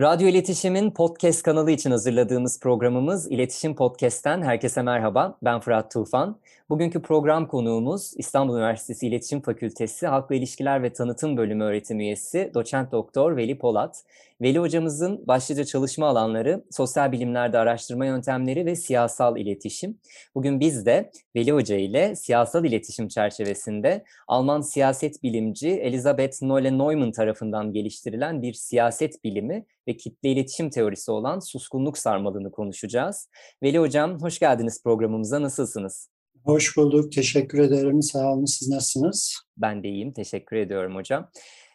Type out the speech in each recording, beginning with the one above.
Radyo İletişim'in podcast kanalı için hazırladığımız programımız İletişim Podcast'ten herkese merhaba. Ben Fırat Tufan. Bugünkü program konuğumuz İstanbul Üniversitesi İletişim Fakültesi Halkla İlişkiler ve Tanıtım Bölümü öğretim üyesi doçent doktor Veli Polat. Veli hocamızın başlıca çalışma alanları sosyal bilimlerde araştırma yöntemleri ve siyasal iletişim. Bugün biz de Veli Hoca ile siyasal iletişim çerçevesinde Alman siyaset bilimci Elisabeth Nolle Neumann tarafından geliştirilen bir siyaset bilimi ve kitle iletişim teorisi olan suskunluk sarmalını konuşacağız. Veli Hocam hoş geldiniz programımıza. Nasılsınız? Hoş bulduk. Teşekkür ederim. Sağ olun. Siz nasılsınız? Ben de iyiyim. Teşekkür ediyorum hocam.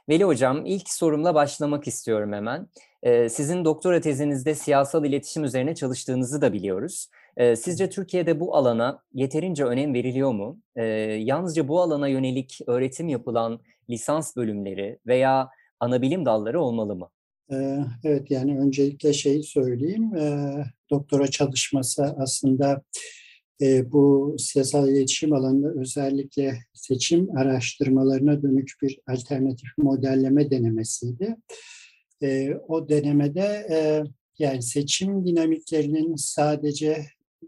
Veli Hocam ilk sorumla başlamak istiyorum hemen. Ee, sizin doktora tezinizde siyasal iletişim üzerine çalıştığınızı da biliyoruz. Ee, sizce Türkiye'de bu alana yeterince önem veriliyor mu? Ee, yalnızca bu alana yönelik öğretim yapılan lisans bölümleri veya anabilim dalları olmalı mı? Evet yani öncelikle şeyi söyleyeyim. Doktora çalışması aslında bu siyasal iletişim alanında özellikle seçim araştırmalarına dönük bir alternatif modelleme denemesiydi. O denemede yani seçim dinamiklerinin sadece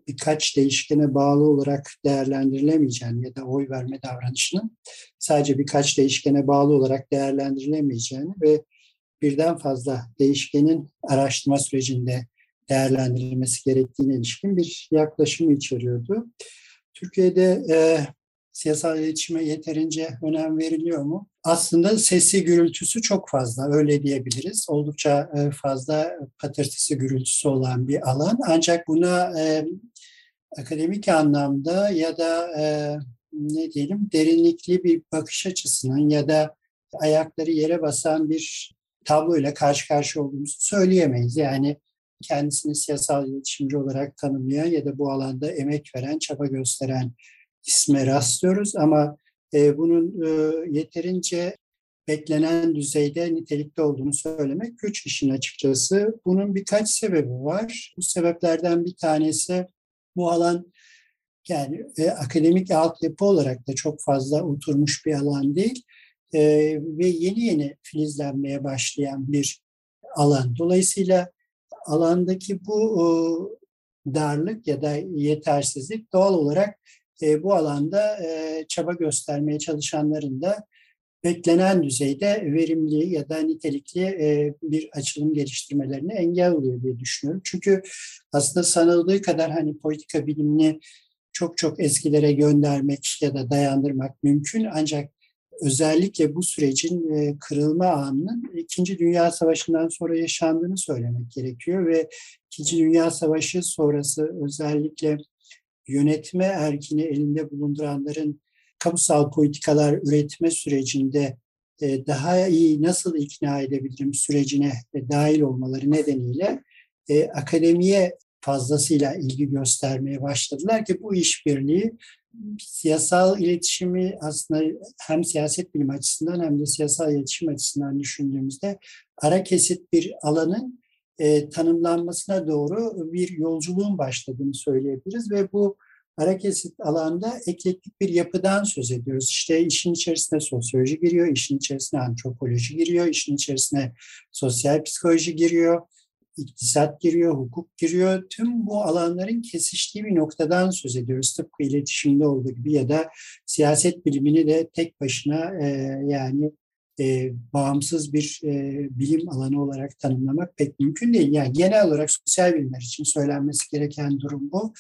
birkaç değişkene bağlı olarak değerlendirilemeyeceğini ya da oy verme davranışının sadece birkaç değişkene bağlı olarak değerlendirilemeyeceğini ve birden fazla değişkenin araştırma sürecinde değerlendirilmesi gerektiğine ilişkin bir yaklaşımı içeriyordu. Türkiye'de e, siyasal iletişime yeterince önem veriliyor mu? Aslında sesi gürültüsü çok fazla, öyle diyebiliriz. Oldukça e, fazla patırtısı gürültüsü olan bir alan. Ancak buna e, akademik anlamda ya da e, ne diyelim derinlikli bir bakış açısının ya da ayakları yere basan bir tabloyla karşı karşı olduğumuzu söyleyemeyiz. Yani kendisini siyasal iletişimci olarak tanımlayan ya da bu alanda emek veren, çaba gösteren isme rastlıyoruz ama e, bunun e, yeterince beklenen düzeyde nitelikte olduğunu söylemek güç işin açıkçası. Bunun birkaç sebebi var. Bu sebeplerden bir tanesi bu alan yani e, akademik altyapı olarak da çok fazla oturmuş bir alan değil e, ve yeni yeni filizlenmeye başlayan bir alan. Dolayısıyla alandaki bu darlık ya da yetersizlik doğal olarak e, bu alanda e, çaba göstermeye çalışanların da beklenen düzeyde verimli ya da nitelikli e, bir açılım geliştirmelerini engel oluyor diye düşünüyorum. Çünkü aslında sanıldığı kadar hani politika bilimini çok çok eskilere göndermek ya da dayandırmak mümkün ancak özellikle bu sürecin e, kırılma anının İkinci Dünya Savaşı'ndan sonra yaşandığını söylemek gerekiyor ve İkinci Dünya Savaşı sonrası özellikle yönetme erkini elinde bulunduranların kamusal politikalar üretme sürecinde e, daha iyi nasıl ikna edebilirim sürecine dahil olmaları nedeniyle e, akademiye fazlasıyla ilgi göstermeye başladılar ki bu işbirliği siyasal iletişimi aslında hem siyaset bilim açısından hem de siyasal iletişim açısından düşündüğümüzde ara kesit bir alanın e, tanımlanmasına doğru bir yolculuğun başladığını söyleyebiliriz ve bu ara kesit alanda eklektik bir yapıdan söz ediyoruz. İşte işin içerisine sosyoloji giriyor, işin içerisine antropoloji giriyor, işin içerisine sosyal psikoloji giriyor, iktisat giriyor, hukuk giriyor. Tüm bu alanların kesiştiği bir noktadan söz ediyoruz. Tıpkı iletişimde olduğu gibi ya da siyaset bilimini de tek başına e, yani e, bağımsız bir e, bilim alanı olarak tanımlamak pek mümkün değil. Yani genel olarak sosyal bilimler için söylenmesi gereken durum bu.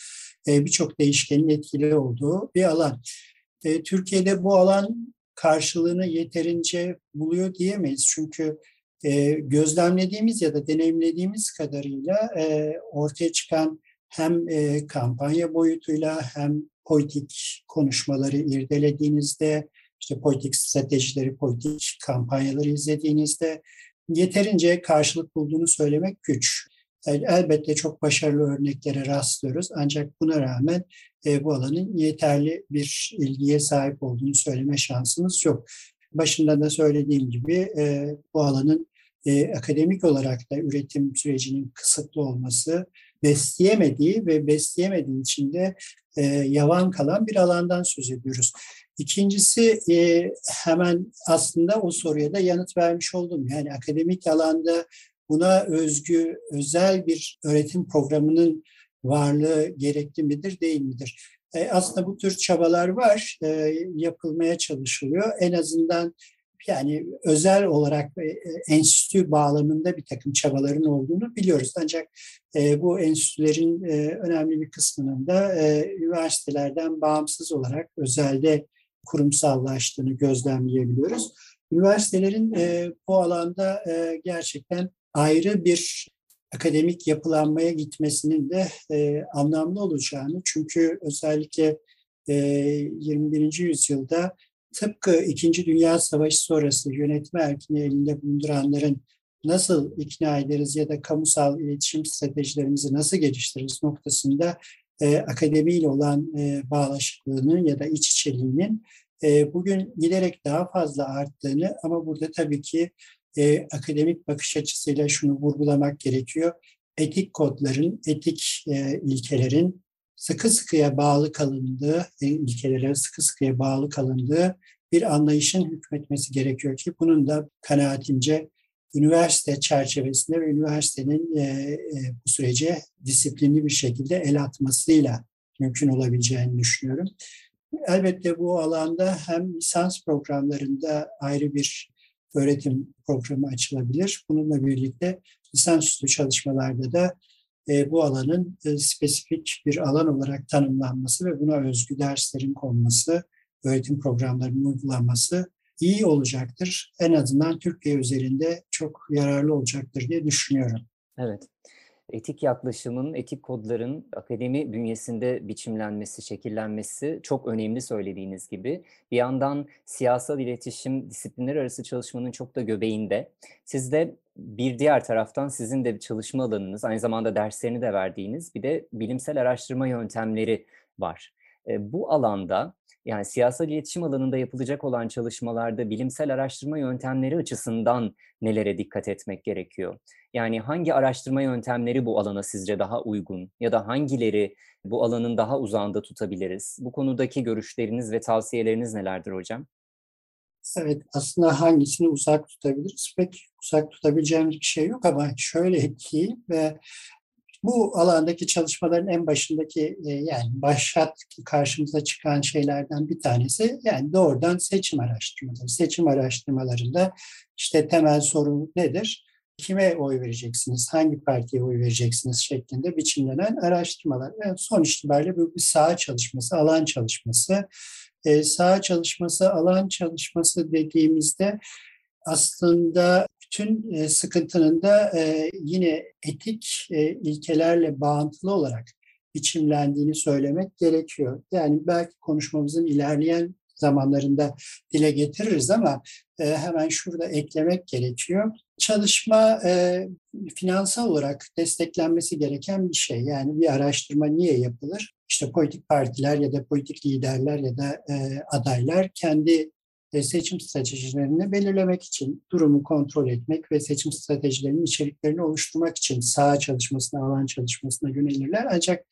E, Birçok değişkenin etkili olduğu bir alan. E, Türkiye'de bu alan karşılığını yeterince buluyor diyemeyiz. Çünkü e, gözlemlediğimiz ya da deneyimlediğimiz kadarıyla e, ortaya çıkan hem e, kampanya boyutuyla hem politik konuşmaları irdelediğinizde, işte politik stratejileri, politik kampanyaları izlediğinizde yeterince karşılık bulduğunu söylemek güç. elbette çok başarılı örneklere rastlıyoruz ancak buna rağmen e, bu alanın yeterli bir ilgiye sahip olduğunu söyleme şansımız yok. Başında da söylediğim gibi e, bu alanın e, akademik olarak da üretim sürecinin kısıtlı olması, besleyemediği ve besleyemediği için de e, yavan kalan bir alandan söz ediyoruz. İkincisi e, hemen aslında o soruya da yanıt vermiş oldum. Yani akademik alanda buna özgü özel bir öğretim programının varlığı gerekli midir, değil midir? E, aslında bu tür çabalar var, e, yapılmaya çalışılıyor. En azından yani özel olarak e, enstitü bağlamında bir takım çabaların olduğunu biliyoruz. Ancak e, bu enstitülerin e, önemli bir kısmının da e, üniversitelerden bağımsız olarak özelde kurumsallaştığını gözlemleyebiliyoruz. Üniversitelerin e, bu alanda e, gerçekten ayrı bir akademik yapılanmaya gitmesinin de e, anlamlı olacağını çünkü özellikle e, 21. yüzyılda tıpkı İkinci Dünya Savaşı sonrası yönetme erkini elinde bulunduranların nasıl ikna ederiz ya da kamusal iletişim stratejilerimizi nasıl geliştiririz noktasında e, akademiyle olan e, bağlaşıklığının ya da iç içeriğinin e, bugün giderek daha fazla arttığını ama burada tabii ki e, akademik bakış açısıyla şunu vurgulamak gerekiyor. Etik kodların, etik e, ilkelerin sıkı sıkıya bağlı kalındığı, e, ilkelere sıkı sıkıya bağlı kalındığı bir anlayışın hükmetmesi gerekiyor ki bunun da kanaatimce üniversite çerçevesinde ve üniversitenin e, e, bu sürece disiplinli bir şekilde el atmasıyla mümkün olabileceğini düşünüyorum. Elbette bu alanda hem lisans programlarında ayrı bir öğretim programı açılabilir. Bununla birlikte lisansüstü çalışmalarda da e, bu alanın e, spesifik bir alan olarak tanımlanması ve buna özgü derslerin konması, öğretim programlarının uygulanması iyi olacaktır. En azından Türkiye üzerinde çok yararlı olacaktır diye düşünüyorum. Evet etik yaklaşımın, etik kodların akademi bünyesinde biçimlenmesi, şekillenmesi çok önemli söylediğiniz gibi. Bir yandan siyasal iletişim, disiplinler arası çalışmanın çok da göbeğinde. Siz de bir diğer taraftan sizin de çalışma alanınız, aynı zamanda derslerini de verdiğiniz bir de bilimsel araştırma yöntemleri var. Bu alanda yani siyasal iletişim alanında yapılacak olan çalışmalarda bilimsel araştırma yöntemleri açısından nelere dikkat etmek gerekiyor? Yani hangi araştırma yöntemleri bu alana sizce daha uygun ya da hangileri bu alanın daha uzağında tutabiliriz? Bu konudaki görüşleriniz ve tavsiyeleriniz nelerdir hocam? Evet, aslında hangisini uzak tutabiliriz? Pek uzak tutabileceğimiz bir şey yok ama şöyle ki ve bu alandaki çalışmaların en başındaki e, yani başat karşımıza çıkan şeylerden bir tanesi yani doğrudan seçim araştırmaları. Seçim araştırmalarında işte temel sorun nedir? Kime oy vereceksiniz, hangi partiye oy vereceksiniz şeklinde biçimlenen araştırmalar. Yani son itibariyle bu bir saha çalışması, alan çalışması. Ee, saha çalışması, alan çalışması dediğimizde aslında bütün e, sıkıntının da e, yine etik e, ilkelerle bağıntılı olarak biçimlendiğini söylemek gerekiyor. Yani belki konuşmamızın ilerleyen zamanlarında dile getiririz ama hemen şurada eklemek gerekiyor. Çalışma finansal olarak desteklenmesi gereken bir şey. Yani bir araştırma niye yapılır? İşte politik partiler ya da politik liderler ya da adaylar kendi seçim stratejilerini belirlemek için, durumu kontrol etmek ve seçim stratejilerinin içeriklerini oluşturmak için saha çalışmasına, alan çalışmasına yönelirler. Ancak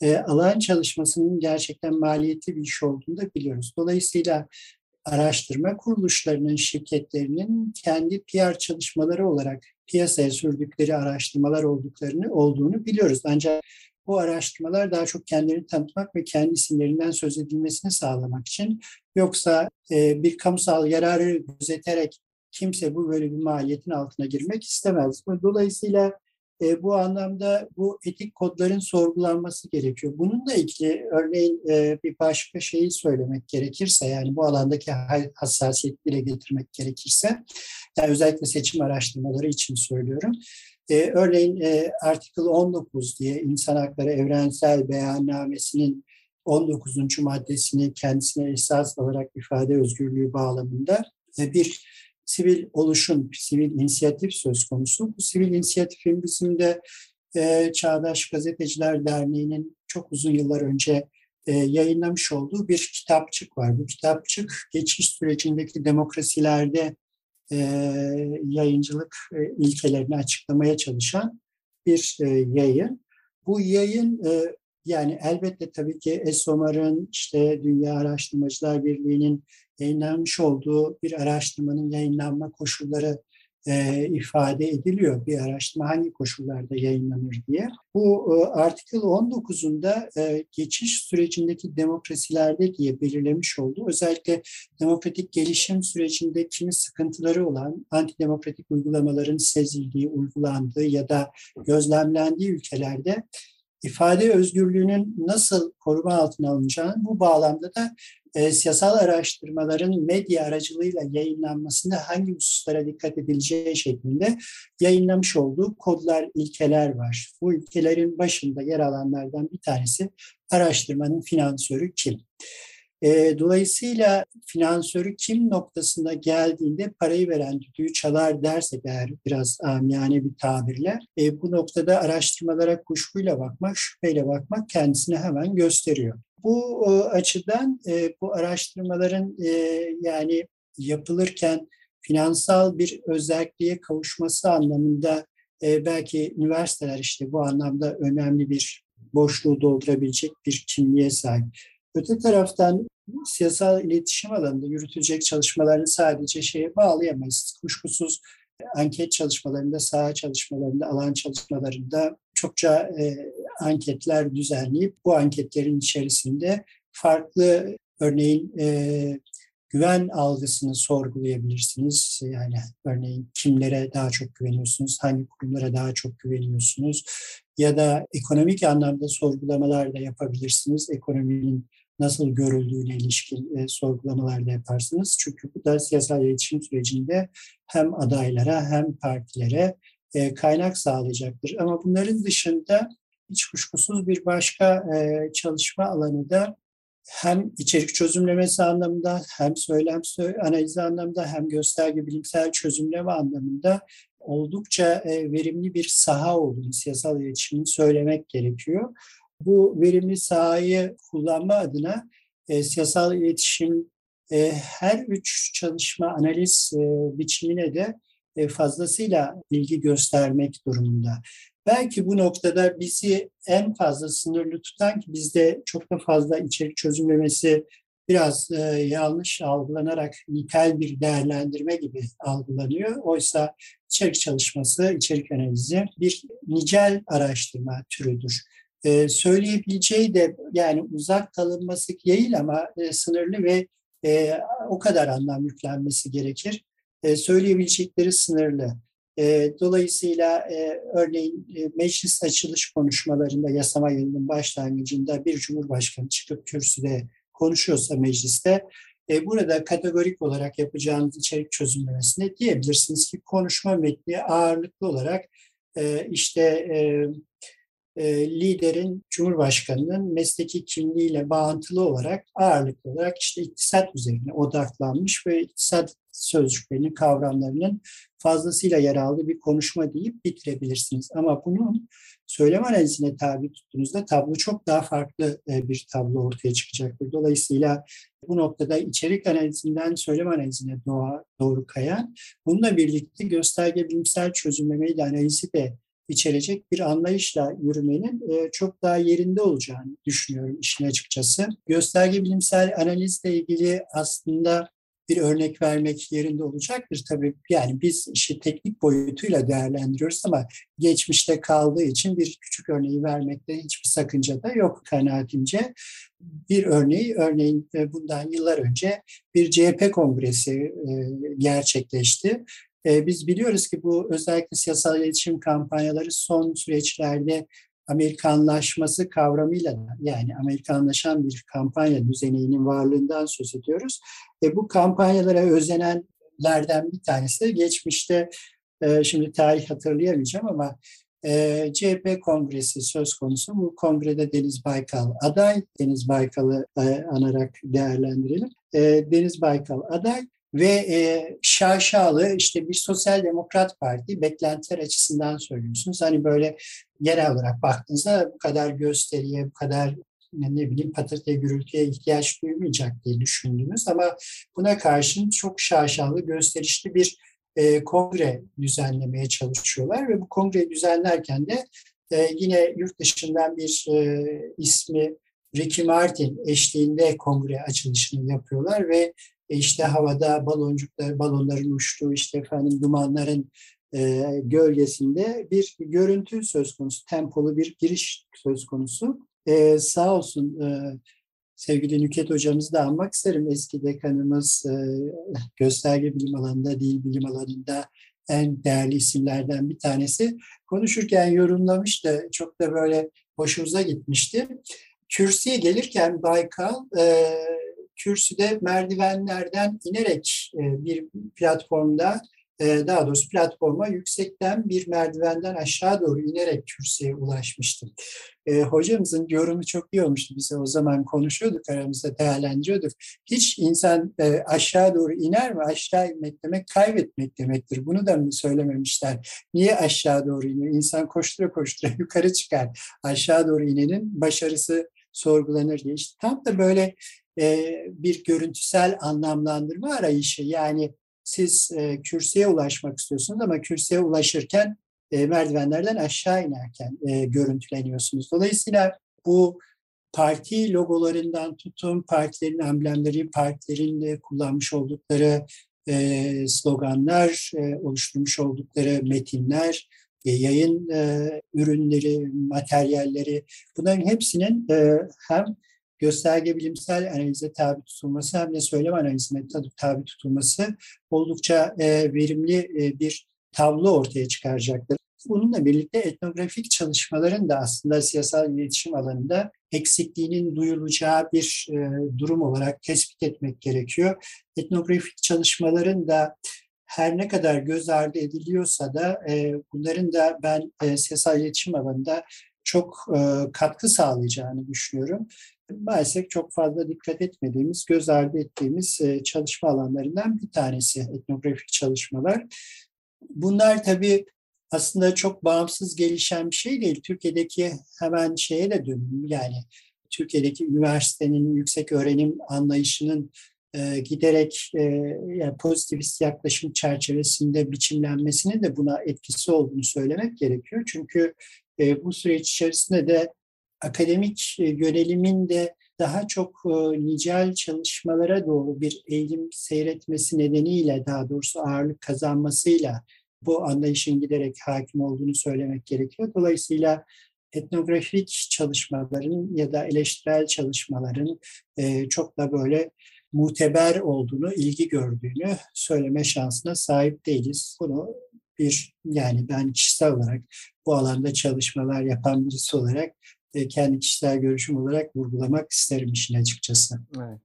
e, alan çalışmasının gerçekten maliyetli bir iş olduğunu da biliyoruz. Dolayısıyla araştırma kuruluşlarının, şirketlerinin kendi PR çalışmaları olarak piyasaya sürdükleri araştırmalar olduklarını olduğunu biliyoruz. Ancak bu araştırmalar daha çok kendilerini tanıtmak ve kendi isimlerinden söz edilmesini sağlamak için yoksa e, bir kamusal yararı gözeterek kimse bu böyle bir maliyetin altına girmek istemez. Dolayısıyla e, bu anlamda bu etik kodların sorgulanması gerekiyor. Bununla ilgili örneğin e, bir başka şeyi söylemek gerekirse yani bu alandaki hassasiyetleri getirmek gerekirse yani özellikle seçim araştırmaları için söylüyorum. E, örneğin e, Article 19 diye İnsan Hakları Evrensel Beyannamesi'nin 19. maddesini kendisine esas olarak ifade özgürlüğü bağlamında e, bir sivil oluşum, sivil inisiyatif söz konusu. Bu sivil inisiyatifin bizim de e, Çağdaş Gazeteciler Derneği'nin çok uzun yıllar önce e, yayınlamış olduğu bir kitapçık var. Bu kitapçık geçiş sürecindeki demokrasilerde e, yayıncılık e, ilkelerini açıklamaya çalışan bir e, yayın. Bu yayın e, yani elbette tabii ki ESOMAR'ın işte Dünya Araştırmacılar Birliği'nin yayınlanmış olduğu bir araştırmanın yayınlanma koşulları e, ifade ediliyor bir araştırma hangi koşullarda yayınlanır diye. Bu e, artikel 19'unda e, geçiş sürecindeki demokrasilerde diye belirlemiş oldu. Özellikle demokratik gelişim sürecinde kimi sıkıntıları olan antidemokratik uygulamaların sezildiği, uygulandığı ya da gözlemlendiği ülkelerde ifade özgürlüğünün nasıl koruma altına alınacağını bu bağlamda da e, siyasal araştırmaların medya aracılığıyla yayınlanmasında hangi hususlara dikkat edileceği şeklinde yayınlamış olduğu kodlar, ilkeler var. Bu ilkelerin başında yer alanlardan bir tanesi araştırmanın finansörü kim? E, dolayısıyla finansörü kim noktasına geldiğinde parayı veren düdüğü çalar dersek eğer biraz amiyane bir tabirle e, bu noktada araştırmalara kuşkuyla bakmak, şüpheyle bakmak kendisini hemen gösteriyor. Bu e, açıdan e, bu araştırmaların e, yani yapılırken finansal bir özelliğe kavuşması anlamında belki üniversiteler işte bu anlamda önemli bir boşluğu doldurabilecek bir kimliğe sahip. Öte taraftan siyasal iletişim alanında yürütülecek çalışmalarını sadece şeye bağlayamayız. Kuşkusuz anket çalışmalarında, saha çalışmalarında, alan çalışmalarında çokça e, anketler düzenleyip bu anketlerin içerisinde farklı örneğin e, güven algısını sorgulayabilirsiniz. Yani örneğin kimlere daha çok güveniyorsunuz, hangi kurumlara daha çok güveniyorsunuz ya da ekonomik anlamda sorgulamalar da yapabilirsiniz. Ekonominin nasıl görüldüğüne ilişkin e, sorgulamalar da yaparsınız. Çünkü bu da siyasal iletişim sürecinde hem adaylara hem partilere e, kaynak sağlayacaktır. Ama bunların dışında hiç kuşkusuz bir başka e, çalışma alanı da hem içerik çözümlemesi anlamında hem söylem analizi anlamında hem gösterge bilimsel çözümleme anlamında oldukça e, verimli bir saha olduğunu siyasal iletişimin söylemek gerekiyor. Bu verimli sahayı kullanma adına siyasal iletişim her üç çalışma analiz e, biçimine de fazlasıyla ilgi göstermek durumunda. Belki bu noktada bizi en fazla sınırlı tutan ki bizde çok da fazla içerik çözümlemesi biraz e, yanlış algılanarak nitel bir değerlendirme gibi algılanıyor. Oysa içerik çalışması, içerik analizi bir nicel araştırma türüdür. E, söyleyebileceği de yani uzak kalınması değil ama e, sınırlı ve e, o kadar anlam yüklenmesi gerekir. E, söyleyebilecekleri sınırlı. E, dolayısıyla e, örneğin meclis açılış konuşmalarında yasama yılının başlangıcında bir cumhurbaşkanı çıkıp kürsüde konuşuyorsa mecliste burada kategorik olarak yapacağınız içerik çözümlemesine diyebilirsiniz ki konuşma metni ağırlıklı olarak e, işte liderin, Cumhurbaşkanı'nın mesleki kimliğiyle bağıntılı olarak ağırlıklı olarak işte iktisat üzerine odaklanmış ve iktisat sözcüklerinin, kavramlarının fazlasıyla yer aldığı bir konuşma deyip bitirebilirsiniz. Ama bunun söylem analizine tabi tuttuğunuzda tablo çok daha farklı e, bir tablo ortaya çıkacaktır. Dolayısıyla bu noktada içerik analizinden söylem analizine doğru kayan, bununla birlikte gösterge bilimsel çözümlemeyle analizi de içerecek bir anlayışla yürümenin e, çok daha yerinde olacağını düşünüyorum işin açıkçası. Gösterge bilimsel analizle ilgili aslında bir örnek vermek yerinde olacaktır. Tabii yani biz işi teknik boyutuyla değerlendiriyoruz ama geçmişte kaldığı için bir küçük örneği vermekte hiçbir sakınca da yok kanaatimce. Bir örneği örneğin e, bundan yıllar önce bir CHP kongresi e, gerçekleşti. E, biz biliyoruz ki bu özellikle siyasal iletişim kampanyaları son süreçlerde Amerikanlaşması kavramıyla yani Amerikanlaşan bir kampanya düzeninin varlığından söz ediyoruz. E, bu kampanyalara özenenlerden bir tanesi de geçmişte e, şimdi tarih hatırlayamayacağım ama e, CHP kongresi söz konusu. Bu kongrede Deniz Baykal aday. Deniz Baykal'ı e, anarak değerlendirelim. E, Deniz Baykal aday ve e, şaşalı işte bir sosyal demokrat parti beklentiler açısından söylüyorsunuz. Hani böyle genel olarak baktığınızda bu kadar gösteriye, bu kadar ne bileyim patırtıya gürültüye ihtiyaç duymayacak diye düşündünüz. Ama buna karşın çok şaşalı gösterişli bir e, kongre düzenlemeye çalışıyorlar. Ve bu kongre düzenlerken de e, yine yurt dışından bir e, ismi Ricky Martin eşliğinde kongre açılışını yapıyorlar. Ve e, işte havada baloncuklar, balonların uçtuğu, işte efendim dumanların e, gölgesinde bir görüntü söz konusu, tempolu bir giriş söz konusu. E, sağ olsun e, sevgili Nüket hocamızı da anmak isterim. Eski dekanımız e, gösterge bilim alanında, dil bilim alanında en değerli isimlerden bir tanesi. Konuşurken yorumlamış da çok da böyle hoşumuza gitmişti. Kürsüye gelirken Baykal e, kürsüde merdivenlerden inerek e, bir platformda e, daha doğrusu platforma yüksekten bir merdivenden aşağı doğru inerek kürsüye ulaşmıştım. E, hocamızın yorumu çok iyi olmuştu. Bize o zaman konuşuyorduk, aramızda değerlendiriyorduk. Hiç insan e, aşağı doğru iner mi? Aşağı inmek demek kaybetmek demektir. Bunu da mı söylememişler? Niye aşağı doğru iniyor? İnsan koştura koştura yukarı çıkar. Aşağı doğru inenin başarısı sorgulanır diye. İşte tam da böyle bir görüntüsel anlamlandırma arayışı. Yani siz kürsüye ulaşmak istiyorsunuz ama kürsüye ulaşırken merdivenlerden aşağı inerken görüntüleniyorsunuz. Dolayısıyla bu parti logolarından tutun, partilerin amblemleri, partilerin kullanmış oldukları sloganlar, oluşturmuş oldukları metinler, yayın ürünleri, materyalleri bunların hepsinin hem gösterge bilimsel analize tabi tutulması hem de söylem analizine tabi tutulması oldukça e, verimli e, bir tablo ortaya çıkaracaktır. Bununla birlikte etnografik çalışmaların da aslında siyasal iletişim alanında eksikliğinin duyulacağı bir e, durum olarak tespit etmek gerekiyor. Etnografik çalışmaların da her ne kadar göz ardı ediliyorsa da bunların da ben siyasal iletişim alanında çok katkı sağlayacağını düşünüyorum maalesef çok fazla dikkat etmediğimiz, göz ardı ettiğimiz e, çalışma alanlarından bir tanesi etnografik çalışmalar. Bunlar tabii aslında çok bağımsız gelişen bir şey değil. Türkiye'deki hemen şeye de dönüm yani Türkiye'deki üniversitenin yüksek öğrenim anlayışının e, giderek e, yani pozitivist yaklaşım çerçevesinde biçimlenmesinin de buna etkisi olduğunu söylemek gerekiyor. Çünkü bu süreç içerisinde de akademik e, yönelimin de daha çok e, nicel çalışmalara doğru bir eğilim seyretmesi nedeniyle daha doğrusu ağırlık kazanmasıyla bu anlayışın giderek hakim olduğunu söylemek gerekiyor. Dolayısıyla etnografik çalışmaların ya da eleştirel çalışmaların e, çok da böyle muteber olduğunu, ilgi gördüğünü söyleme şansına sahip değiliz. Bunu bir yani ben kişisel olarak bu alanda çalışmalar yapan birisi olarak kendi kişisel görüşüm olarak vurgulamak isterim işin açıkçası. Evet.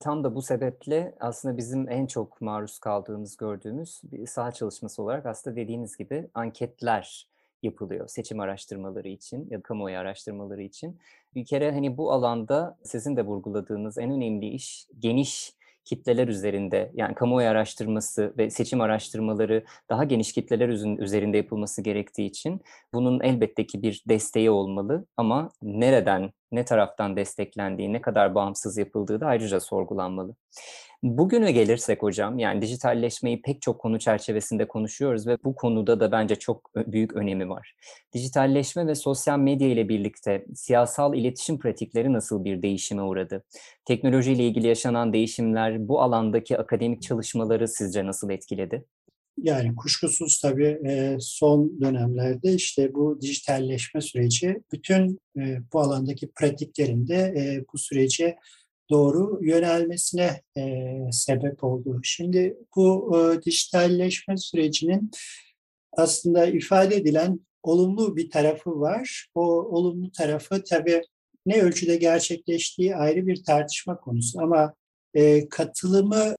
Tam da bu sebeple aslında bizim en çok maruz kaldığımız, gördüğümüz bir saha çalışması olarak aslında dediğiniz gibi anketler yapılıyor seçim araştırmaları için ya da kamuoyu araştırmaları için. Bir kere hani bu alanda sizin de vurguladığınız en önemli iş geniş kitleler üzerinde yani kamuoyu araştırması ve seçim araştırmaları daha geniş kitleler üzerinde yapılması gerektiği için bunun elbette ki bir desteği olmalı ama nereden, ne taraftan desteklendiği, ne kadar bağımsız yapıldığı da ayrıca sorgulanmalı. Bugüne gelirsek hocam, yani dijitalleşmeyi pek çok konu çerçevesinde konuşuyoruz ve bu konuda da bence çok büyük önemi var. Dijitalleşme ve sosyal medya ile birlikte siyasal iletişim pratikleri nasıl bir değişime uğradı? Teknolojiyle ilgili yaşanan değişimler bu alandaki akademik çalışmaları sizce nasıl etkiledi? Yani kuşkusuz tabii son dönemlerde işte bu dijitalleşme süreci bütün bu alandaki pratiklerinde bu sürece doğru yönelmesine e, sebep oldu. Şimdi bu e, dijitalleşme sürecinin aslında ifade edilen olumlu bir tarafı var. O olumlu tarafı tabii ne ölçüde gerçekleştiği ayrı bir tartışma konusu ama e, katılımı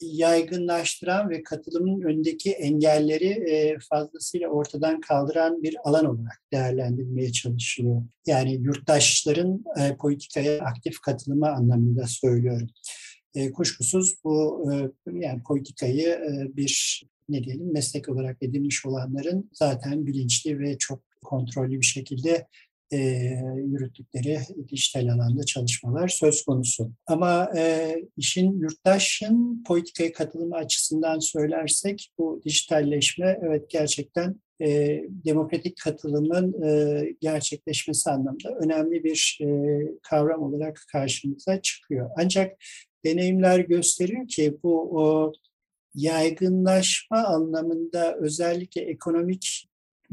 yaygınlaştıran ve katılımın önündeki engelleri e, fazlasıyla ortadan kaldıran bir alan olarak değerlendirilmeye çalışılıyor. Yani yurttaşların e, politikaya aktif katılımı anlamında söylüyorum. E, kuşkusuz bu yani politikayı bir ne diyelim meslek olarak edinmiş olanların zaten bilinçli ve çok kontrollü bir şekilde e, yürüttükleri dijital alanda çalışmalar söz konusu. Ama e, işin yurttaşın politikaya katılımı açısından söylersek bu dijitalleşme evet gerçekten e, demokratik katılımın e, gerçekleşmesi anlamında önemli bir e, kavram olarak karşımıza çıkıyor. Ancak deneyimler gösteriyor ki bu o, yaygınlaşma anlamında özellikle ekonomik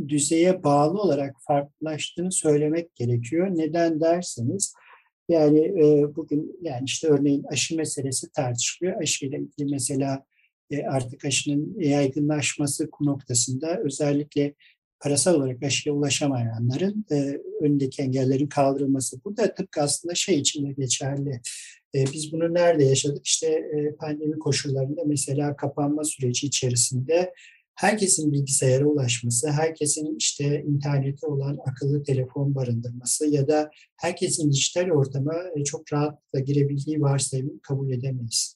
düzeye bağlı olarak farklılaştığını söylemek gerekiyor. Neden derseniz yani e, bugün yani işte örneğin aşı meselesi tartışılıyor. Aşıyla ilgili mesela e, artık aşının yaygınlaşması noktasında özellikle parasal olarak aşıya ulaşamayanların e, önündeki engellerin kaldırılması. Bu da tıpkı aslında şey için de geçerli. E, biz bunu nerede yaşadık? İşte e, pandemi koşullarında mesela kapanma süreci içerisinde herkesin bilgisayara ulaşması, herkesin işte internete olan akıllı telefon barındırması ya da herkesin dijital ortama e, çok rahatlıkla girebildiği varsayımı kabul edemeyiz.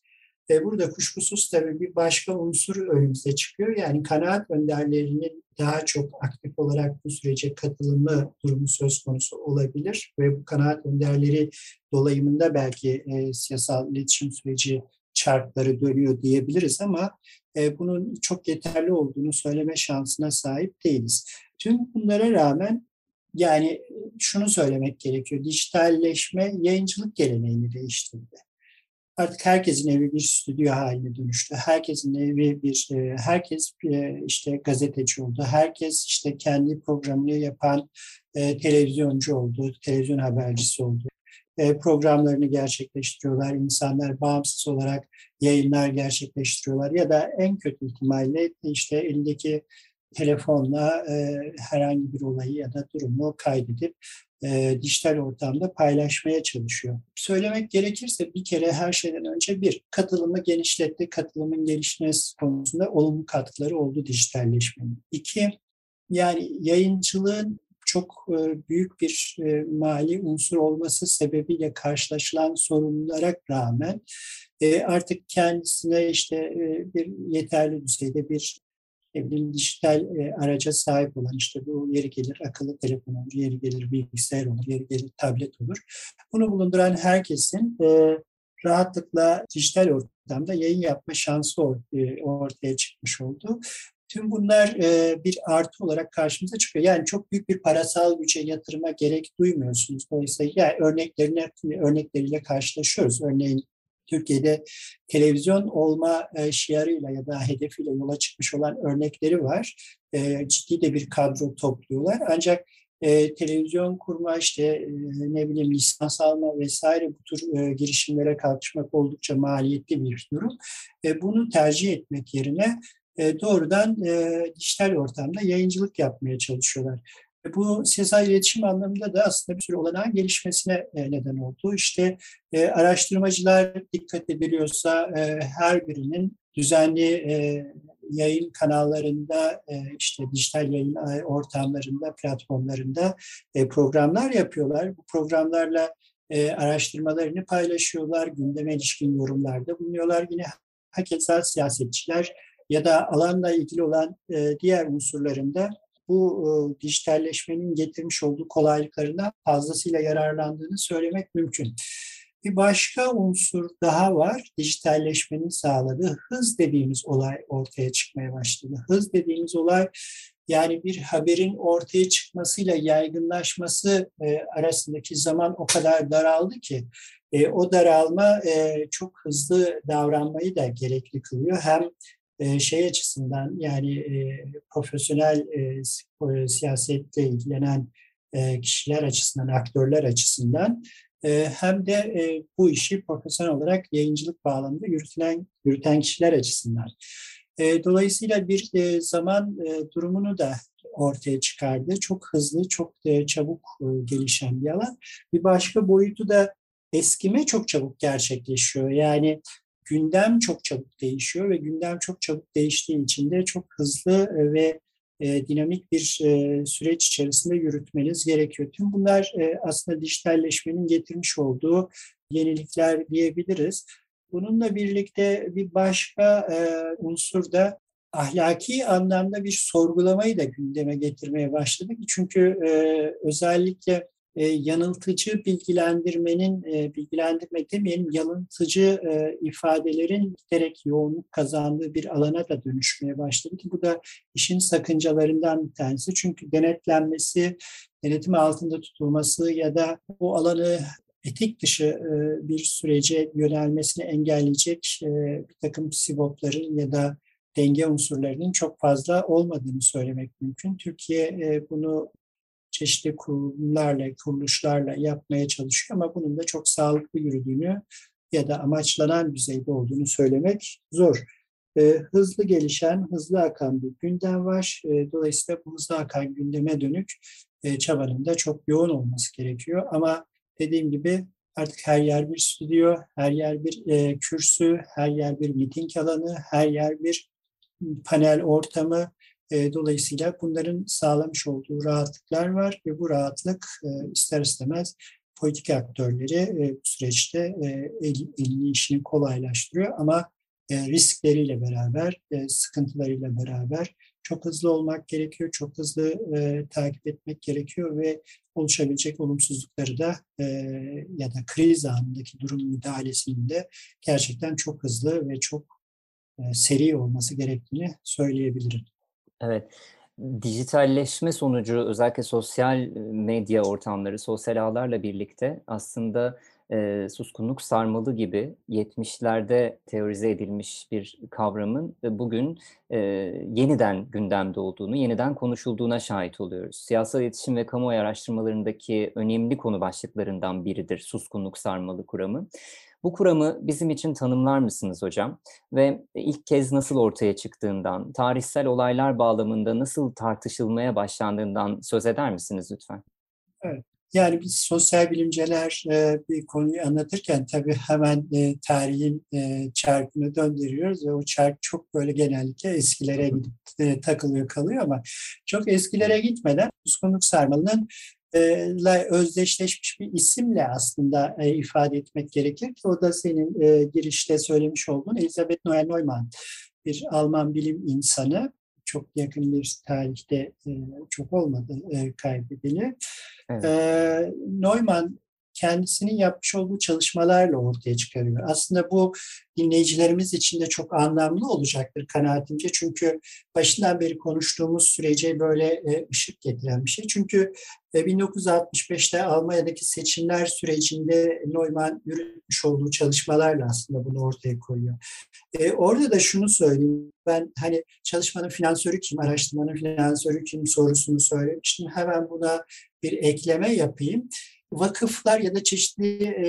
Ve burada kuşkusuz tabii bir başka unsur önümüze çıkıyor. Yani kanaat önderlerinin daha çok aktif olarak bu sürece katılımı durumu söz konusu olabilir. Ve bu kanaat önderleri dolayımında belki e, siyasal iletişim süreci çarkları dönüyor diyebiliriz ama e, bunun çok yeterli olduğunu söyleme şansına sahip değiliz. Tüm bunlara rağmen yani şunu söylemek gerekiyor. Dijitalleşme yayıncılık geleneğini değiştirdi artık herkesin evi bir stüdyo haline dönüştü. Herkesin evi bir, e, herkes e, işte gazeteci oldu. Herkes işte kendi programını yapan e, televizyoncu oldu, televizyon habercisi oldu. Programlarını gerçekleştiriyorlar. İnsanlar bağımsız olarak yayınlar gerçekleştiriyorlar. Ya da en kötü ihtimalle işte elindeki telefonla herhangi bir olayı ya da durumu kaydedip e, dijital ortamda paylaşmaya çalışıyor. Söylemek gerekirse bir kere her şeyden önce bir, katılımı genişletti. Katılımın gelişmesi konusunda olumlu katkıları oldu dijitalleşmenin. İki, yani yayıncılığın çok e, büyük bir e, mali unsur olması sebebiyle karşılaşılan sorunlara rağmen e, artık kendisine işte bir yeterli düzeyde bir bileyim dijital araca sahip olan işte bu yeri gelir akıllı telefon olur, yeri gelir bilgisayar olur, yeri gelir tablet olur. Bunu bulunduran herkesin rahatlıkla dijital ortamda yayın yapma şansı ortaya çıkmış oldu. Tüm bunlar e, bir artı olarak karşımıza çıkıyor. Yani çok büyük bir parasal güce yatırıma gerek duymuyorsunuz. Dolayısıyla yani örneklerine, örnekleriyle karşılaşıyoruz. Örneğin Türkiye'de televizyon olma e, şiarıyla ya da hedefiyle yola çıkmış olan örnekleri var. E, ciddi de bir kadro topluyorlar. Ancak e, televizyon kurma, işte ne bileyim lisans alma vesaire bu tür girişimlere kalkışmak oldukça maliyetli bir durum. Bunu tercih etmek yerine e, doğrudan e, dijital ortamda yayıncılık yapmaya çalışıyorlar. Bu siyasal iletişim anlamında da aslında bir sürü olanağın gelişmesine e, neden oldu. İşte e, araştırmacılar dikkat ediliyorsa e, her birinin düzenli e, yayın kanallarında, e, işte dijital yayın e, ortamlarında, platformlarında e, programlar yapıyorlar. Bu programlarla e, araştırmalarını paylaşıyorlar, gündeme ilişkin yorumlarda bulunuyorlar. Yine hakeza siyasetçiler ya da alanla ilgili olan e, diğer unsurlarında bu e, dijitalleşmenin getirmiş olduğu kolaylıklarından fazlasıyla yararlandığını söylemek mümkün. Bir başka unsur daha var. Dijitalleşmenin sağladığı hız dediğimiz olay ortaya çıkmaya başladı. Hız dediğimiz olay yani bir haberin ortaya çıkmasıyla yaygınlaşması e, arasındaki zaman o kadar daraldı ki o daralma çok hızlı davranmayı da gerekli kılıyor. Hem şey açısından yani profesyonel e, siyasetle ilgilenen kişiler açısından, aktörler açısından hem de bu işi profesyonel olarak yayıncılık bağlamında yürütülen yürüten kişiler açısından. Dolayısıyla bir zaman durumunu da ortaya çıkardı. Çok hızlı, çok çabuk gelişen bir alan. Bir başka boyutu da eskime çok çabuk gerçekleşiyor. Yani gündem çok çabuk değişiyor ve gündem çok çabuk değiştiği için de çok hızlı e, ve e, dinamik bir e, süreç içerisinde yürütmeniz gerekiyor. Tüm bunlar e, aslında dijitalleşmenin getirmiş olduğu yenilikler diyebiliriz. Bununla birlikte bir başka e, unsur da ahlaki anlamda bir sorgulamayı da gündeme getirmeye başladık. Çünkü e, özellikle e, yanıltıcı bilgilendirmenin, e, bilgilendirme demeyelim, yanıltıcı e, ifadelerin giderek yoğunluk kazandığı bir alana da dönüşmeye başladı ki bu da işin sakıncalarından bir tanesi. Çünkü denetlenmesi, denetim altında tutulması ya da bu alanı etik dışı bir sürece yönelmesini engelleyecek bir takım sivopların ya da denge unsurlarının çok fazla olmadığını söylemek mümkün. Türkiye bunu çeşitli kurumlarla, kuruluşlarla yapmaya çalışıyor ama bunun da çok sağlıklı yürüdüğünü ya da amaçlanan düzeyde olduğunu söylemek zor. E, hızlı gelişen, hızlı akan bir gündem var. E, dolayısıyla bu hızlı akan gündeme dönük e, çabanın da çok yoğun olması gerekiyor. Ama dediğim gibi artık her yer bir stüdyo, her yer bir e, kürsü, her yer bir miting alanı, her yer bir panel ortamı. E, dolayısıyla bunların sağlamış olduğu rahatlıklar var ve bu rahatlık e, ister istemez politik aktörleri e, bu süreçte e, el, elini işini kolaylaştırıyor ama e, riskleriyle beraber, e, sıkıntılarıyla beraber çok hızlı olmak gerekiyor, çok hızlı e, takip etmek gerekiyor ve oluşabilecek olumsuzlukları da e, ya da kriz anındaki durum müdahalesinin de gerçekten çok hızlı ve çok e, seri olması gerektiğini söyleyebilirim. Evet. Dijitalleşme sonucu özellikle sosyal medya ortamları, sosyal ağlarla birlikte aslında e, suskunluk sarmalı gibi 70'lerde teorize edilmiş bir kavramın e, bugün e, yeniden gündemde olduğunu, yeniden konuşulduğuna şahit oluyoruz. Siyasal iletişim ve kamuoyu araştırmalarındaki önemli konu başlıklarından biridir suskunluk sarmalı kuramı. Bu kuramı bizim için tanımlar mısınız hocam? Ve ilk kez nasıl ortaya çıktığından, tarihsel olaylar bağlamında nasıl tartışılmaya başlandığından söz eder misiniz lütfen? Evet. Yani biz sosyal bilimciler e, bir konuyu anlatırken tabii hemen e, tarihin e, çarkını döndürüyoruz ve o çark çok böyle genellikle eskilere gidip e, takılıyor kalıyor ama çok eskilere gitmeden Uskunluk Sarmalı'nın ile özdeşleşmiş bir isimle aslında e, ifade etmek gerekir ki o da senin e, girişte söylemiş olduğun Elizabeth Noel Neumann bir Alman bilim insanı çok yakın bir tarihte e, çok olmadı e, kaybedili. Evet. E, Neumann kendisinin yapmış olduğu çalışmalarla ortaya çıkarıyor. Aslında bu dinleyicilerimiz için de çok anlamlı olacaktır kanaatimce. Çünkü başından beri konuştuğumuz sürece böyle e, ışık getiren bir şey. Çünkü 1965'te e, Almanya'daki seçimler sürecinde Neumann yürütmüş olduğu çalışmalarla aslında bunu ortaya koyuyor. E, orada da şunu söyleyeyim. Ben hani çalışmanın finansörü kim, araştırmanın finansörü kim sorusunu söylemiştim. Hemen buna bir ekleme yapayım vakıflar ya da çeşitli e,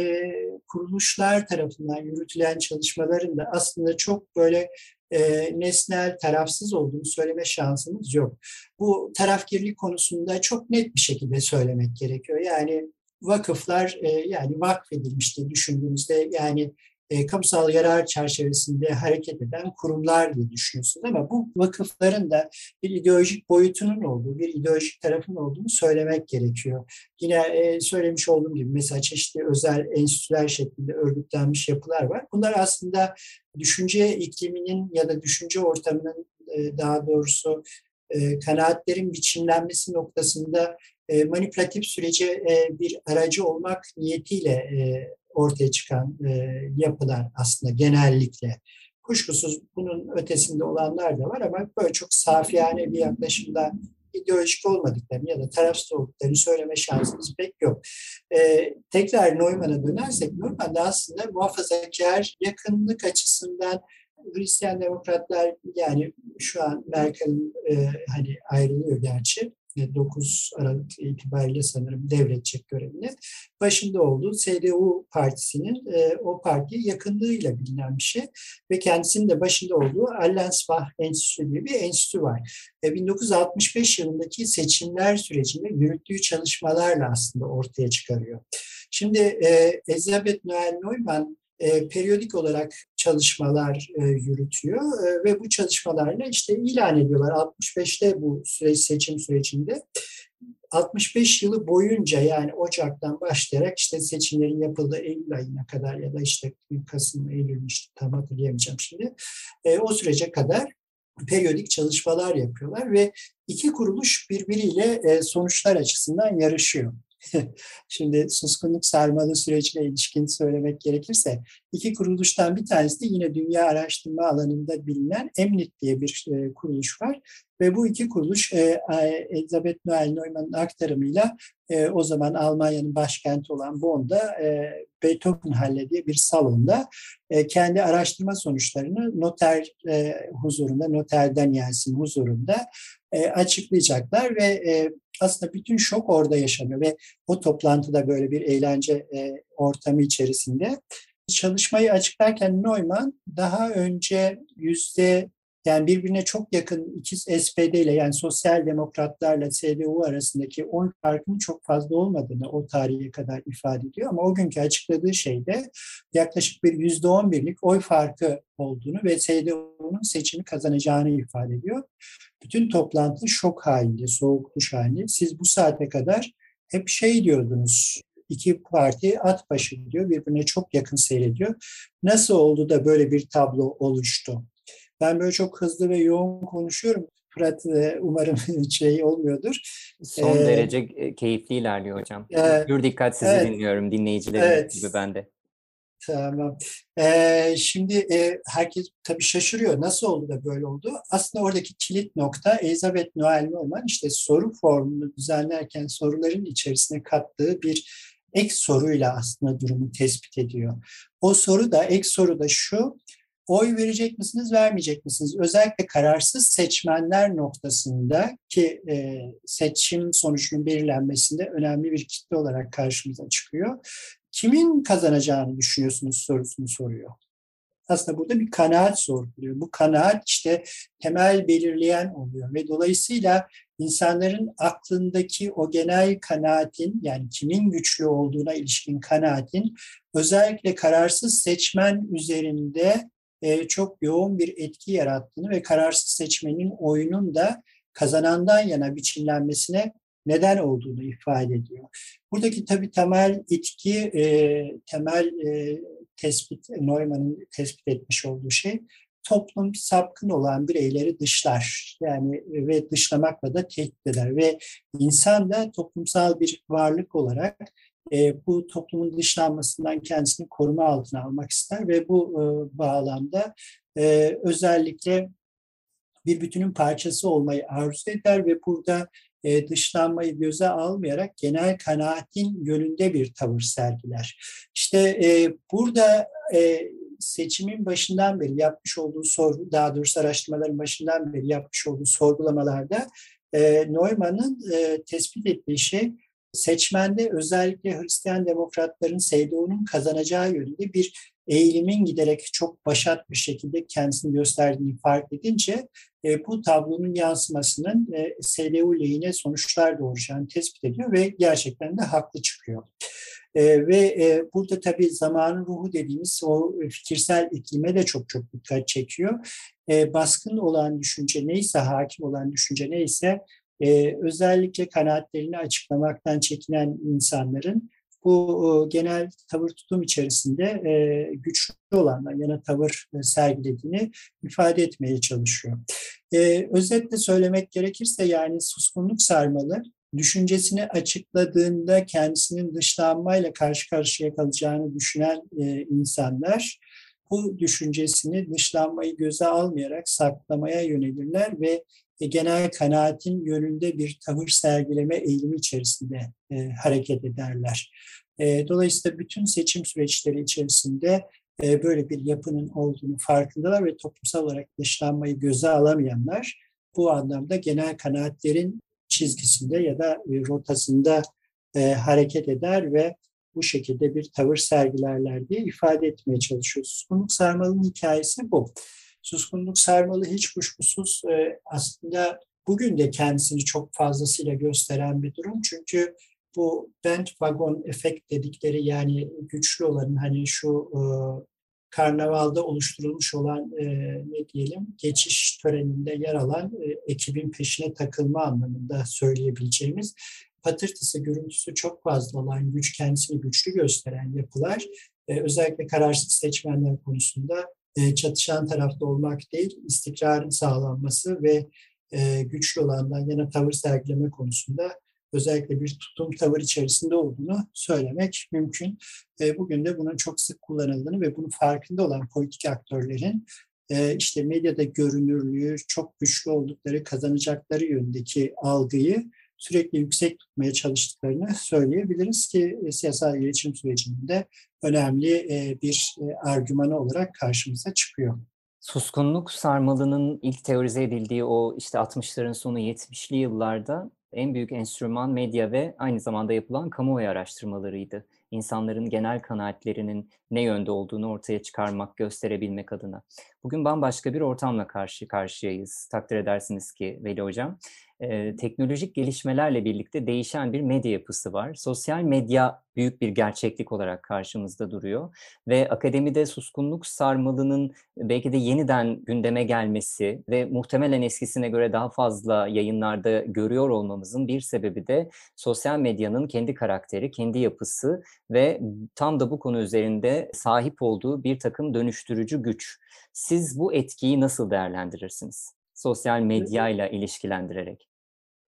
kuruluşlar tarafından yürütülen çalışmaların da aslında çok böyle e, nesnel, tarafsız olduğunu söyleme şansımız yok. Bu tarafgirlik konusunda çok net bir şekilde söylemek gerekiyor. Yani vakıflar e, yani vakfedilmişti düşündüğümüzde yani e, kamusal yarar çerçevesinde hareket eden kurumlar diye düşünüyorsunuz ama bu vakıfların da bir ideolojik boyutunun olduğu, bir ideolojik tarafın olduğunu söylemek gerekiyor. Yine e, söylemiş olduğum gibi mesela çeşitli özel enstitüler şeklinde örgütlenmiş yapılar var. Bunlar aslında düşünce ikliminin ya da düşünce ortamının e, daha doğrusu e, kanaatlerin biçimlenmesi noktasında e, manipülatif sürece e, bir aracı olmak niyetiyle e, ortaya çıkan e, yapılar aslında genellikle. Kuşkusuz bunun ötesinde olanlar da var ama böyle çok safiyane bir yaklaşımda ideolojik olmadıklarını ya da tarafsız olduklarını söyleme şansımız pek yok. Ee, tekrar Neumann'a dönersek Neumann da aslında muhafazakar yakınlık açısından Hristiyan demokratlar yani şu an Merkel'in e, hani ayrılıyor gerçi 9 Aralık itibariyle sanırım devredecek görevini. Başında olduğu CDU partisinin e, o parti yakınlığıyla bilinen bir şey ve kendisinin de başında olduğu Allensbach Enstitüsü gibi bir enstitü var. E, 1965 yılındaki seçimler sürecinde yürüttüğü çalışmalarla aslında ortaya çıkarıyor. Şimdi e, Elizabeth Noel Neumann e, periyodik olarak çalışmalar e, yürütüyor e, ve bu çalışmalarla işte ilan ediyorlar 65'te bu süreç seçim sürecinde 65 yılı boyunca yani Ocak'tan başlayarak işte seçimlerin yapıldığı Eylül ayına kadar ya da işte Kasım, Eylül işte tam hatırlayamayacağım şimdi. E, o sürece kadar periyodik çalışmalar yapıyorlar ve iki kuruluş birbiriyle e, sonuçlar açısından yarışıyor. Şimdi suskunluk sarmalı sürecine ilişkin söylemek gerekirse iki kuruluştan bir tanesi de yine dünya araştırma alanında bilinen Emnit diye bir e, kuruluş var. Ve bu iki kuruluş e, Elizabeth Noel Neumann'ın aktarımıyla e, o zaman Almanya'nın başkenti olan Bonn'da e, Beethovenhalle diye bir salonda e, kendi araştırma sonuçlarını noter e, huzurunda, noter Daniels'in huzurunda e, açıklayacaklar ve e, aslında bütün şok orada yaşanıyor ve o toplantıda böyle bir eğlence e, ortamı içerisinde çalışmayı açıklarken Neumann daha önce yüzde yani birbirine çok yakın iki SPD ile yani sosyal demokratlarla CDU arasındaki oy farkının çok fazla olmadığını o tarihe kadar ifade ediyor. Ama o günkü açıkladığı şeyde yaklaşık bir yüzde on birlik oy farkı olduğunu ve CDU'nun seçimi kazanacağını ifade ediyor. Bütün toplantı şok halinde, soğuk duş halinde. Siz bu saate kadar hep şey diyordunuz, iki parti at başı diyor, birbirine çok yakın seyrediyor. Nasıl oldu da böyle bir tablo oluştu? Ben böyle çok hızlı ve yoğun konuşuyorum. Fırat e, umarım şey olmuyordur. Son ee, derece e, keyifli ilerliyor hocam. E, Pür dikkat sizi evet, dinliyorum. Dinleyicilerim evet, gibi ben de. Tamam. Ee, şimdi e, herkes tabii şaşırıyor. Nasıl oldu da böyle oldu? Aslında oradaki kilit nokta Elizabeth Noel Norman işte soru formunu düzenlerken soruların içerisine kattığı bir ek soruyla aslında durumu tespit ediyor. O soru da ek soru da şu oy verecek misiniz, vermeyecek misiniz? Özellikle kararsız seçmenler noktasında ki e, seçim sonucunun belirlenmesinde önemli bir kitle olarak karşımıza çıkıyor. Kimin kazanacağını düşünüyorsunuz sorusunu soruyor. Aslında burada bir kanaat soruluyor. Bu kanaat işte temel belirleyen oluyor ve dolayısıyla insanların aklındaki o genel kanaatin yani kimin güçlü olduğuna ilişkin kanaatin özellikle kararsız seçmen üzerinde e, çok yoğun bir etki yarattığını ve kararsız seçmenin oyunun da kazanandan yana biçimlenmesine neden olduğunu ifade ediyor. Buradaki tabii temel etki, e, temel e, tespit, Neumann'ın tespit etmiş olduğu şey toplum sapkın olan bireyleri dışlar. Yani ve dışlamakla da tehdit eder ve insan da toplumsal bir varlık olarak e, bu toplumun dışlanmasından kendisini koruma altına almak ister ve bu e, bağlamda e, özellikle bir bütünün parçası olmayı arzu eder ve burada e, dışlanmayı göze almayarak genel kanaatin yönünde bir tavır sergiler. İşte e, burada e, seçimin başından beri yapmış olduğu sorgu, daha doğrusu araştırmaların başından beri yapmış olduğu sorgulamalarda e, Neumann'ın tespit ettiği şey seçmende özellikle Hristiyan demokratların CDU'nun kazanacağı yönünde bir eğilimin giderek çok başat bir şekilde kendisini gösterdiğini fark edince e, bu tablonun yansımasının e, CDU lehine sonuçlar doğuracağını tespit ediyor ve gerçekten de haklı çıkıyor. E, ve e, burada tabii zamanın ruhu dediğimiz o fikirsel iklime de çok çok dikkat çekiyor. E, baskın olan düşünce neyse, hakim olan düşünce neyse e, özellikle kanaatlerini açıklamaktan çekinen insanların bu e, genel tavır tutum içerisinde e, güçlü olanlar yana tavır e, sergilediğini ifade etmeye çalışıyor. Özetle söylemek gerekirse yani suskunluk sarmalı düşüncesini açıkladığında kendisinin dışlanmayla karşı karşıya kalacağını düşünen insanlar bu düşüncesini dışlanmayı göze almayarak saklamaya yönelirler ve genel kanaatin yönünde bir tavır sergileme eğilimi içerisinde e, hareket ederler. E, dolayısıyla bütün seçim süreçleri içerisinde e, böyle bir yapının olduğunu farkındalar ve toplumsal olarak dışlanmayı göze alamayanlar bu anlamda genel kanaatlerin çizgisinde ya da e, rotasında e, hareket eder ve bu şekilde bir tavır sergilerler diye ifade etmeye çalışıyoruz. Suskunluk sarmalının hikayesi bu. Suskunluk sarmalı hiç kuşkusuz e, aslında bugün de kendisini çok fazlasıyla gösteren bir durum. Çünkü bu bandwagon efekt dedikleri yani güçlü olan hani şu e, karnavalda oluşturulmuş olan e, ne diyelim geçiş töreninde yer alan e, ekibin peşine takılma anlamında söyleyebileceğimiz patırtısı, görüntüsü çok fazla olan, güç kendisini güçlü gösteren yapılar özellikle kararsız seçmenler konusunda e, çatışan tarafta olmak değil, istikrarın sağlanması ve e, güçlü olandan yana tavır sergileme konusunda özellikle bir tutum tavır içerisinde olduğunu söylemek mümkün. E, bugün de bunun çok sık kullanıldığını ve bunun farkında olan politik aktörlerin işte medyada görünürlüğü çok güçlü oldukları, kazanacakları yönündeki algıyı sürekli yüksek tutmaya çalıştıklarını söyleyebiliriz ki e, siyasal iletişim sürecinde önemli e, bir e, argümanı olarak karşımıza çıkıyor. Suskunluk sarmalının ilk teorize edildiği o işte 60'ların sonu 70'li yıllarda en büyük enstrüman medya ve aynı zamanda yapılan kamuoyu araştırmalarıydı. İnsanların genel kanaatlerinin ne yönde olduğunu ortaya çıkarmak, gösterebilmek adına. Bugün bambaşka bir ortamla karşı karşıyayız. Takdir edersiniz ki Veli Hocam e, teknolojik gelişmelerle birlikte değişen bir medya yapısı var. Sosyal medya büyük bir gerçeklik olarak karşımızda duruyor ve akademide suskunluk sarmalının belki de yeniden gündeme gelmesi ve muhtemelen eskisine göre daha fazla yayınlarda görüyor olmamızın bir sebebi de sosyal medyanın kendi karakteri, kendi yapısı ve tam da bu konu üzerinde sahip olduğu bir takım dönüştürücü güç. Siz bu etkiyi nasıl değerlendirirsiniz? Sosyal medyayla ilişkilendirerek?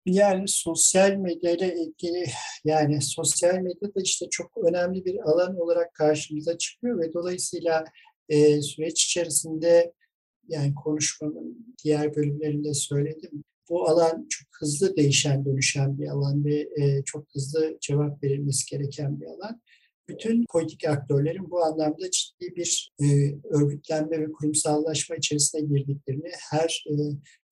Yani sosyal medyayla ilgili yani sosyal medya da işte çok önemli bir alan olarak karşımıza çıkıyor ve dolayısıyla e, süreç içerisinde yani konuşmanın diğer bölümlerinde söyledim. Bu alan çok hızlı değişen, dönüşen bir alan ve e, çok hızlı cevap verilmesi gereken bir alan. Bütün politik aktörlerin bu anlamda ciddi bir e, örgütlenme ve kurumsallaşma içerisine girdiklerini, her e,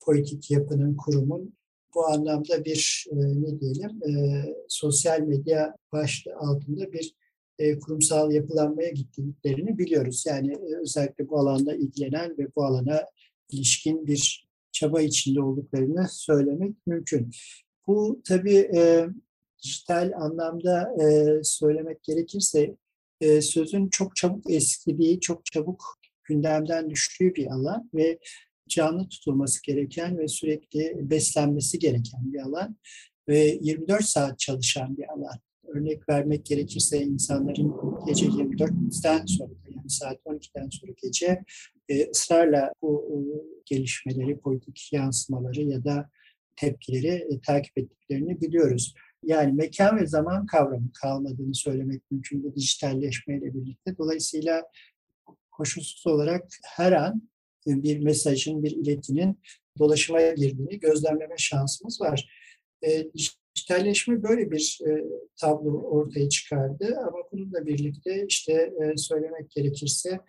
politik yapının, kurumun bu anlamda bir e, ne diyelim e, sosyal medya başlığı altında bir e, kurumsal yapılanmaya gittiklerini biliyoruz. Yani e, özellikle bu alanda ilgilenen ve bu alana ilişkin bir çaba içinde olduklarını söylemek mümkün. Bu tabii e, dijital anlamda e, söylemek gerekirse e, sözün çok çabuk eskidiği, çok çabuk gündemden düştüğü bir alan ve canlı tutulması gereken ve sürekli beslenmesi gereken bir alan ve 24 saat çalışan bir alan. Örnek vermek gerekirse insanların gece 24'ten sonra yani saat 12'den sonra gece e, ısrarla bu e, gelişmeleri, politik yansımaları ya da tepkileri e, takip ettiklerini biliyoruz. Yani mekan ve zaman kavramı kalmadığını söylemek mümkün bu dijitalleşmeyle birlikte. Dolayısıyla koşulsuz olarak her an bir mesajın, bir iletinin dolaşıma girdiğini gözlemleme şansımız var. E, dijitalleşme böyle bir e, tablo ortaya çıkardı ama bununla birlikte işte e, söylemek gerekirse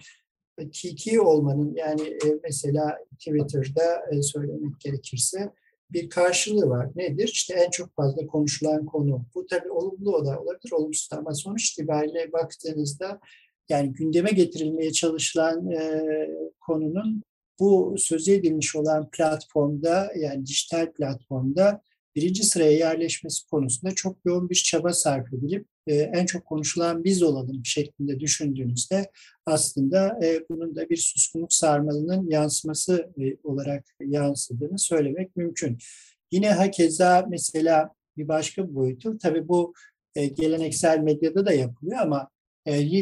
kiki olmanın yani e, mesela Twitter'da e, söylemek gerekirse bir karşılığı var. Nedir? İşte en çok fazla konuşulan konu. Bu tabii olumlu da olabilir, olumsuz ama sonuç itibariyle baktığınızda yani gündeme getirilmeye çalışılan e, konunun bu söz edilmiş olan platformda yani dijital platformda birinci sıraya yerleşmesi konusunda çok yoğun bir çaba sarf edilip e, en çok konuşulan biz olalım şeklinde düşündüğünüzde aslında e, bunun da bir suskunluk sarmalının yansıması e, olarak yansıdığını söylemek mümkün. Yine hakeza mesela bir başka boyutu tabii bu geleneksel medyada da yapılıyor ama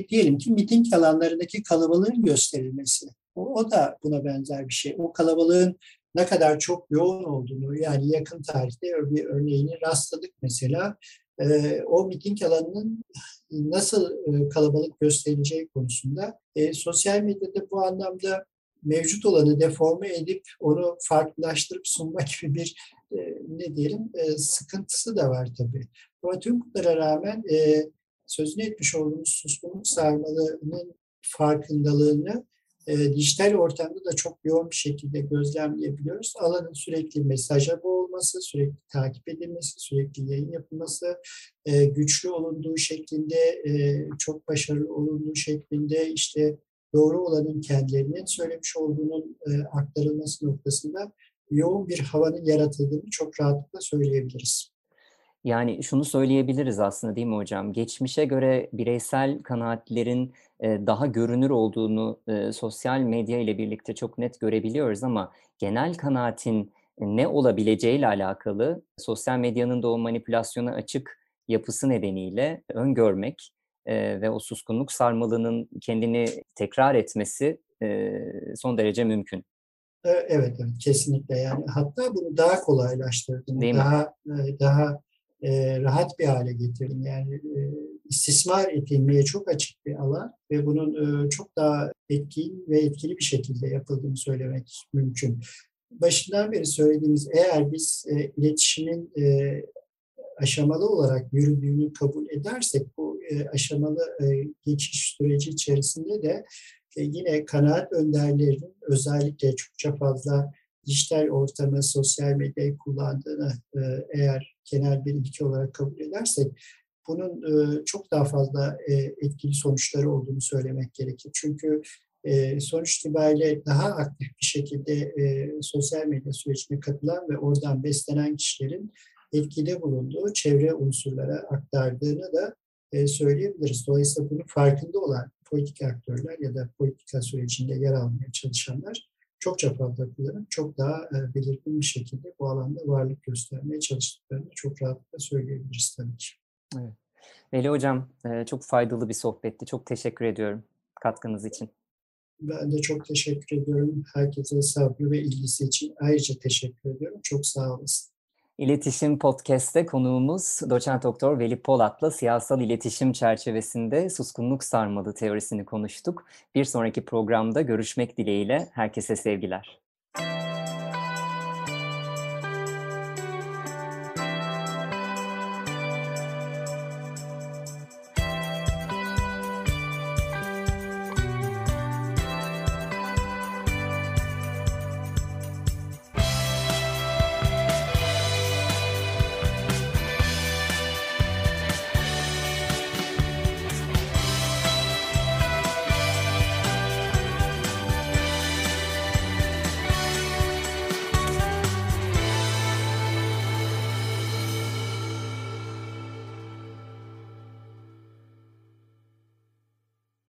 diyelim ki miting alanlarındaki kalabalığın gösterilmesi. O, o da buna benzer bir şey. O kalabalığın ne kadar çok yoğun olduğunu yani yakın tarihte bir örneğini rastladık mesela. E, o miting alanının nasıl e, kalabalık gösterileceği konusunda e, sosyal medyada bu anlamda mevcut olanı deforme edip onu farklılaştırıp sunma gibi bir e, ne diyelim sıkıntısı da var tabii. Ama tüm bunlara rağmen sözünü etmiş olduğumuz suskunluk sarmalının farkındalığını e, dijital ortamda da çok yoğun bir şekilde gözlemleyebiliyoruz. Alanın sürekli mesaja boğulması, sürekli takip edilmesi, sürekli yayın yapılması, e, güçlü olunduğu şeklinde, e, çok başarılı olunduğu şeklinde işte doğru olanın kendilerinin söylemiş olduğunun e, aktarılması noktasında yoğun bir havanın yaratıldığını çok rahatlıkla söyleyebiliriz. Yani şunu söyleyebiliriz aslında değil mi hocam? Geçmişe göre bireysel kanaatlerin daha görünür olduğunu sosyal medya ile birlikte çok net görebiliyoruz ama genel kanaatin ne olabileceğiyle alakalı sosyal medyanın da o manipülasyona açık yapısı nedeniyle öngörmek ve o suskunluk sarmalının kendini tekrar etmesi son derece mümkün. Evet, evet kesinlikle yani hatta bunu daha kolaylaştırdığını, daha mi? daha e, rahat bir hale getirin. Yani e, istismar edilmeye çok açık bir alan ve bunun e, çok daha etkin ve etkili bir şekilde yapıldığını söylemek mümkün. Başından beri söylediğimiz eğer biz e, iletişimin e, aşamalı olarak yürüdüğünü kabul edersek bu e, aşamalı e, geçiş süreci içerisinde de e, yine kanaat önderlerinin özellikle çokça fazla dijital ortamı, sosyal medyayı kullandığını e, eğer genel bir ilke olarak kabul edersek bunun e, çok daha fazla e, etkili sonuçları olduğunu söylemek gerekir. Çünkü sonuç itibariyle daha aktif bir şekilde sosyal medya sürecine katılan ve oradan beslenen kişilerin etkide bulunduğu çevre unsurlara aktardığını da söyleyebiliriz. Dolayısıyla bunun farkında olan politik aktörler ya da politika sürecinde yer almaya çalışanlar çokça fazla çok daha e, belirgin bir şekilde bu alanda varlık göstermeye çalıştıklarını çok rahatlıkla söyleyebiliriz tabii ki. Evet. Veli Hocam e, çok faydalı bir sohbetti. Çok teşekkür ediyorum katkınız için. Ben de çok teşekkür ediyorum. Herkese sabrı ve ilgisi için ayrıca teşekkür ediyorum. Çok sağ olasın. İletişim Podcast'te konuğumuz doçent doktor Veli Polat'la siyasal iletişim çerçevesinde suskunluk sarmalı teorisini konuştuk. Bir sonraki programda görüşmek dileğiyle herkese sevgiler.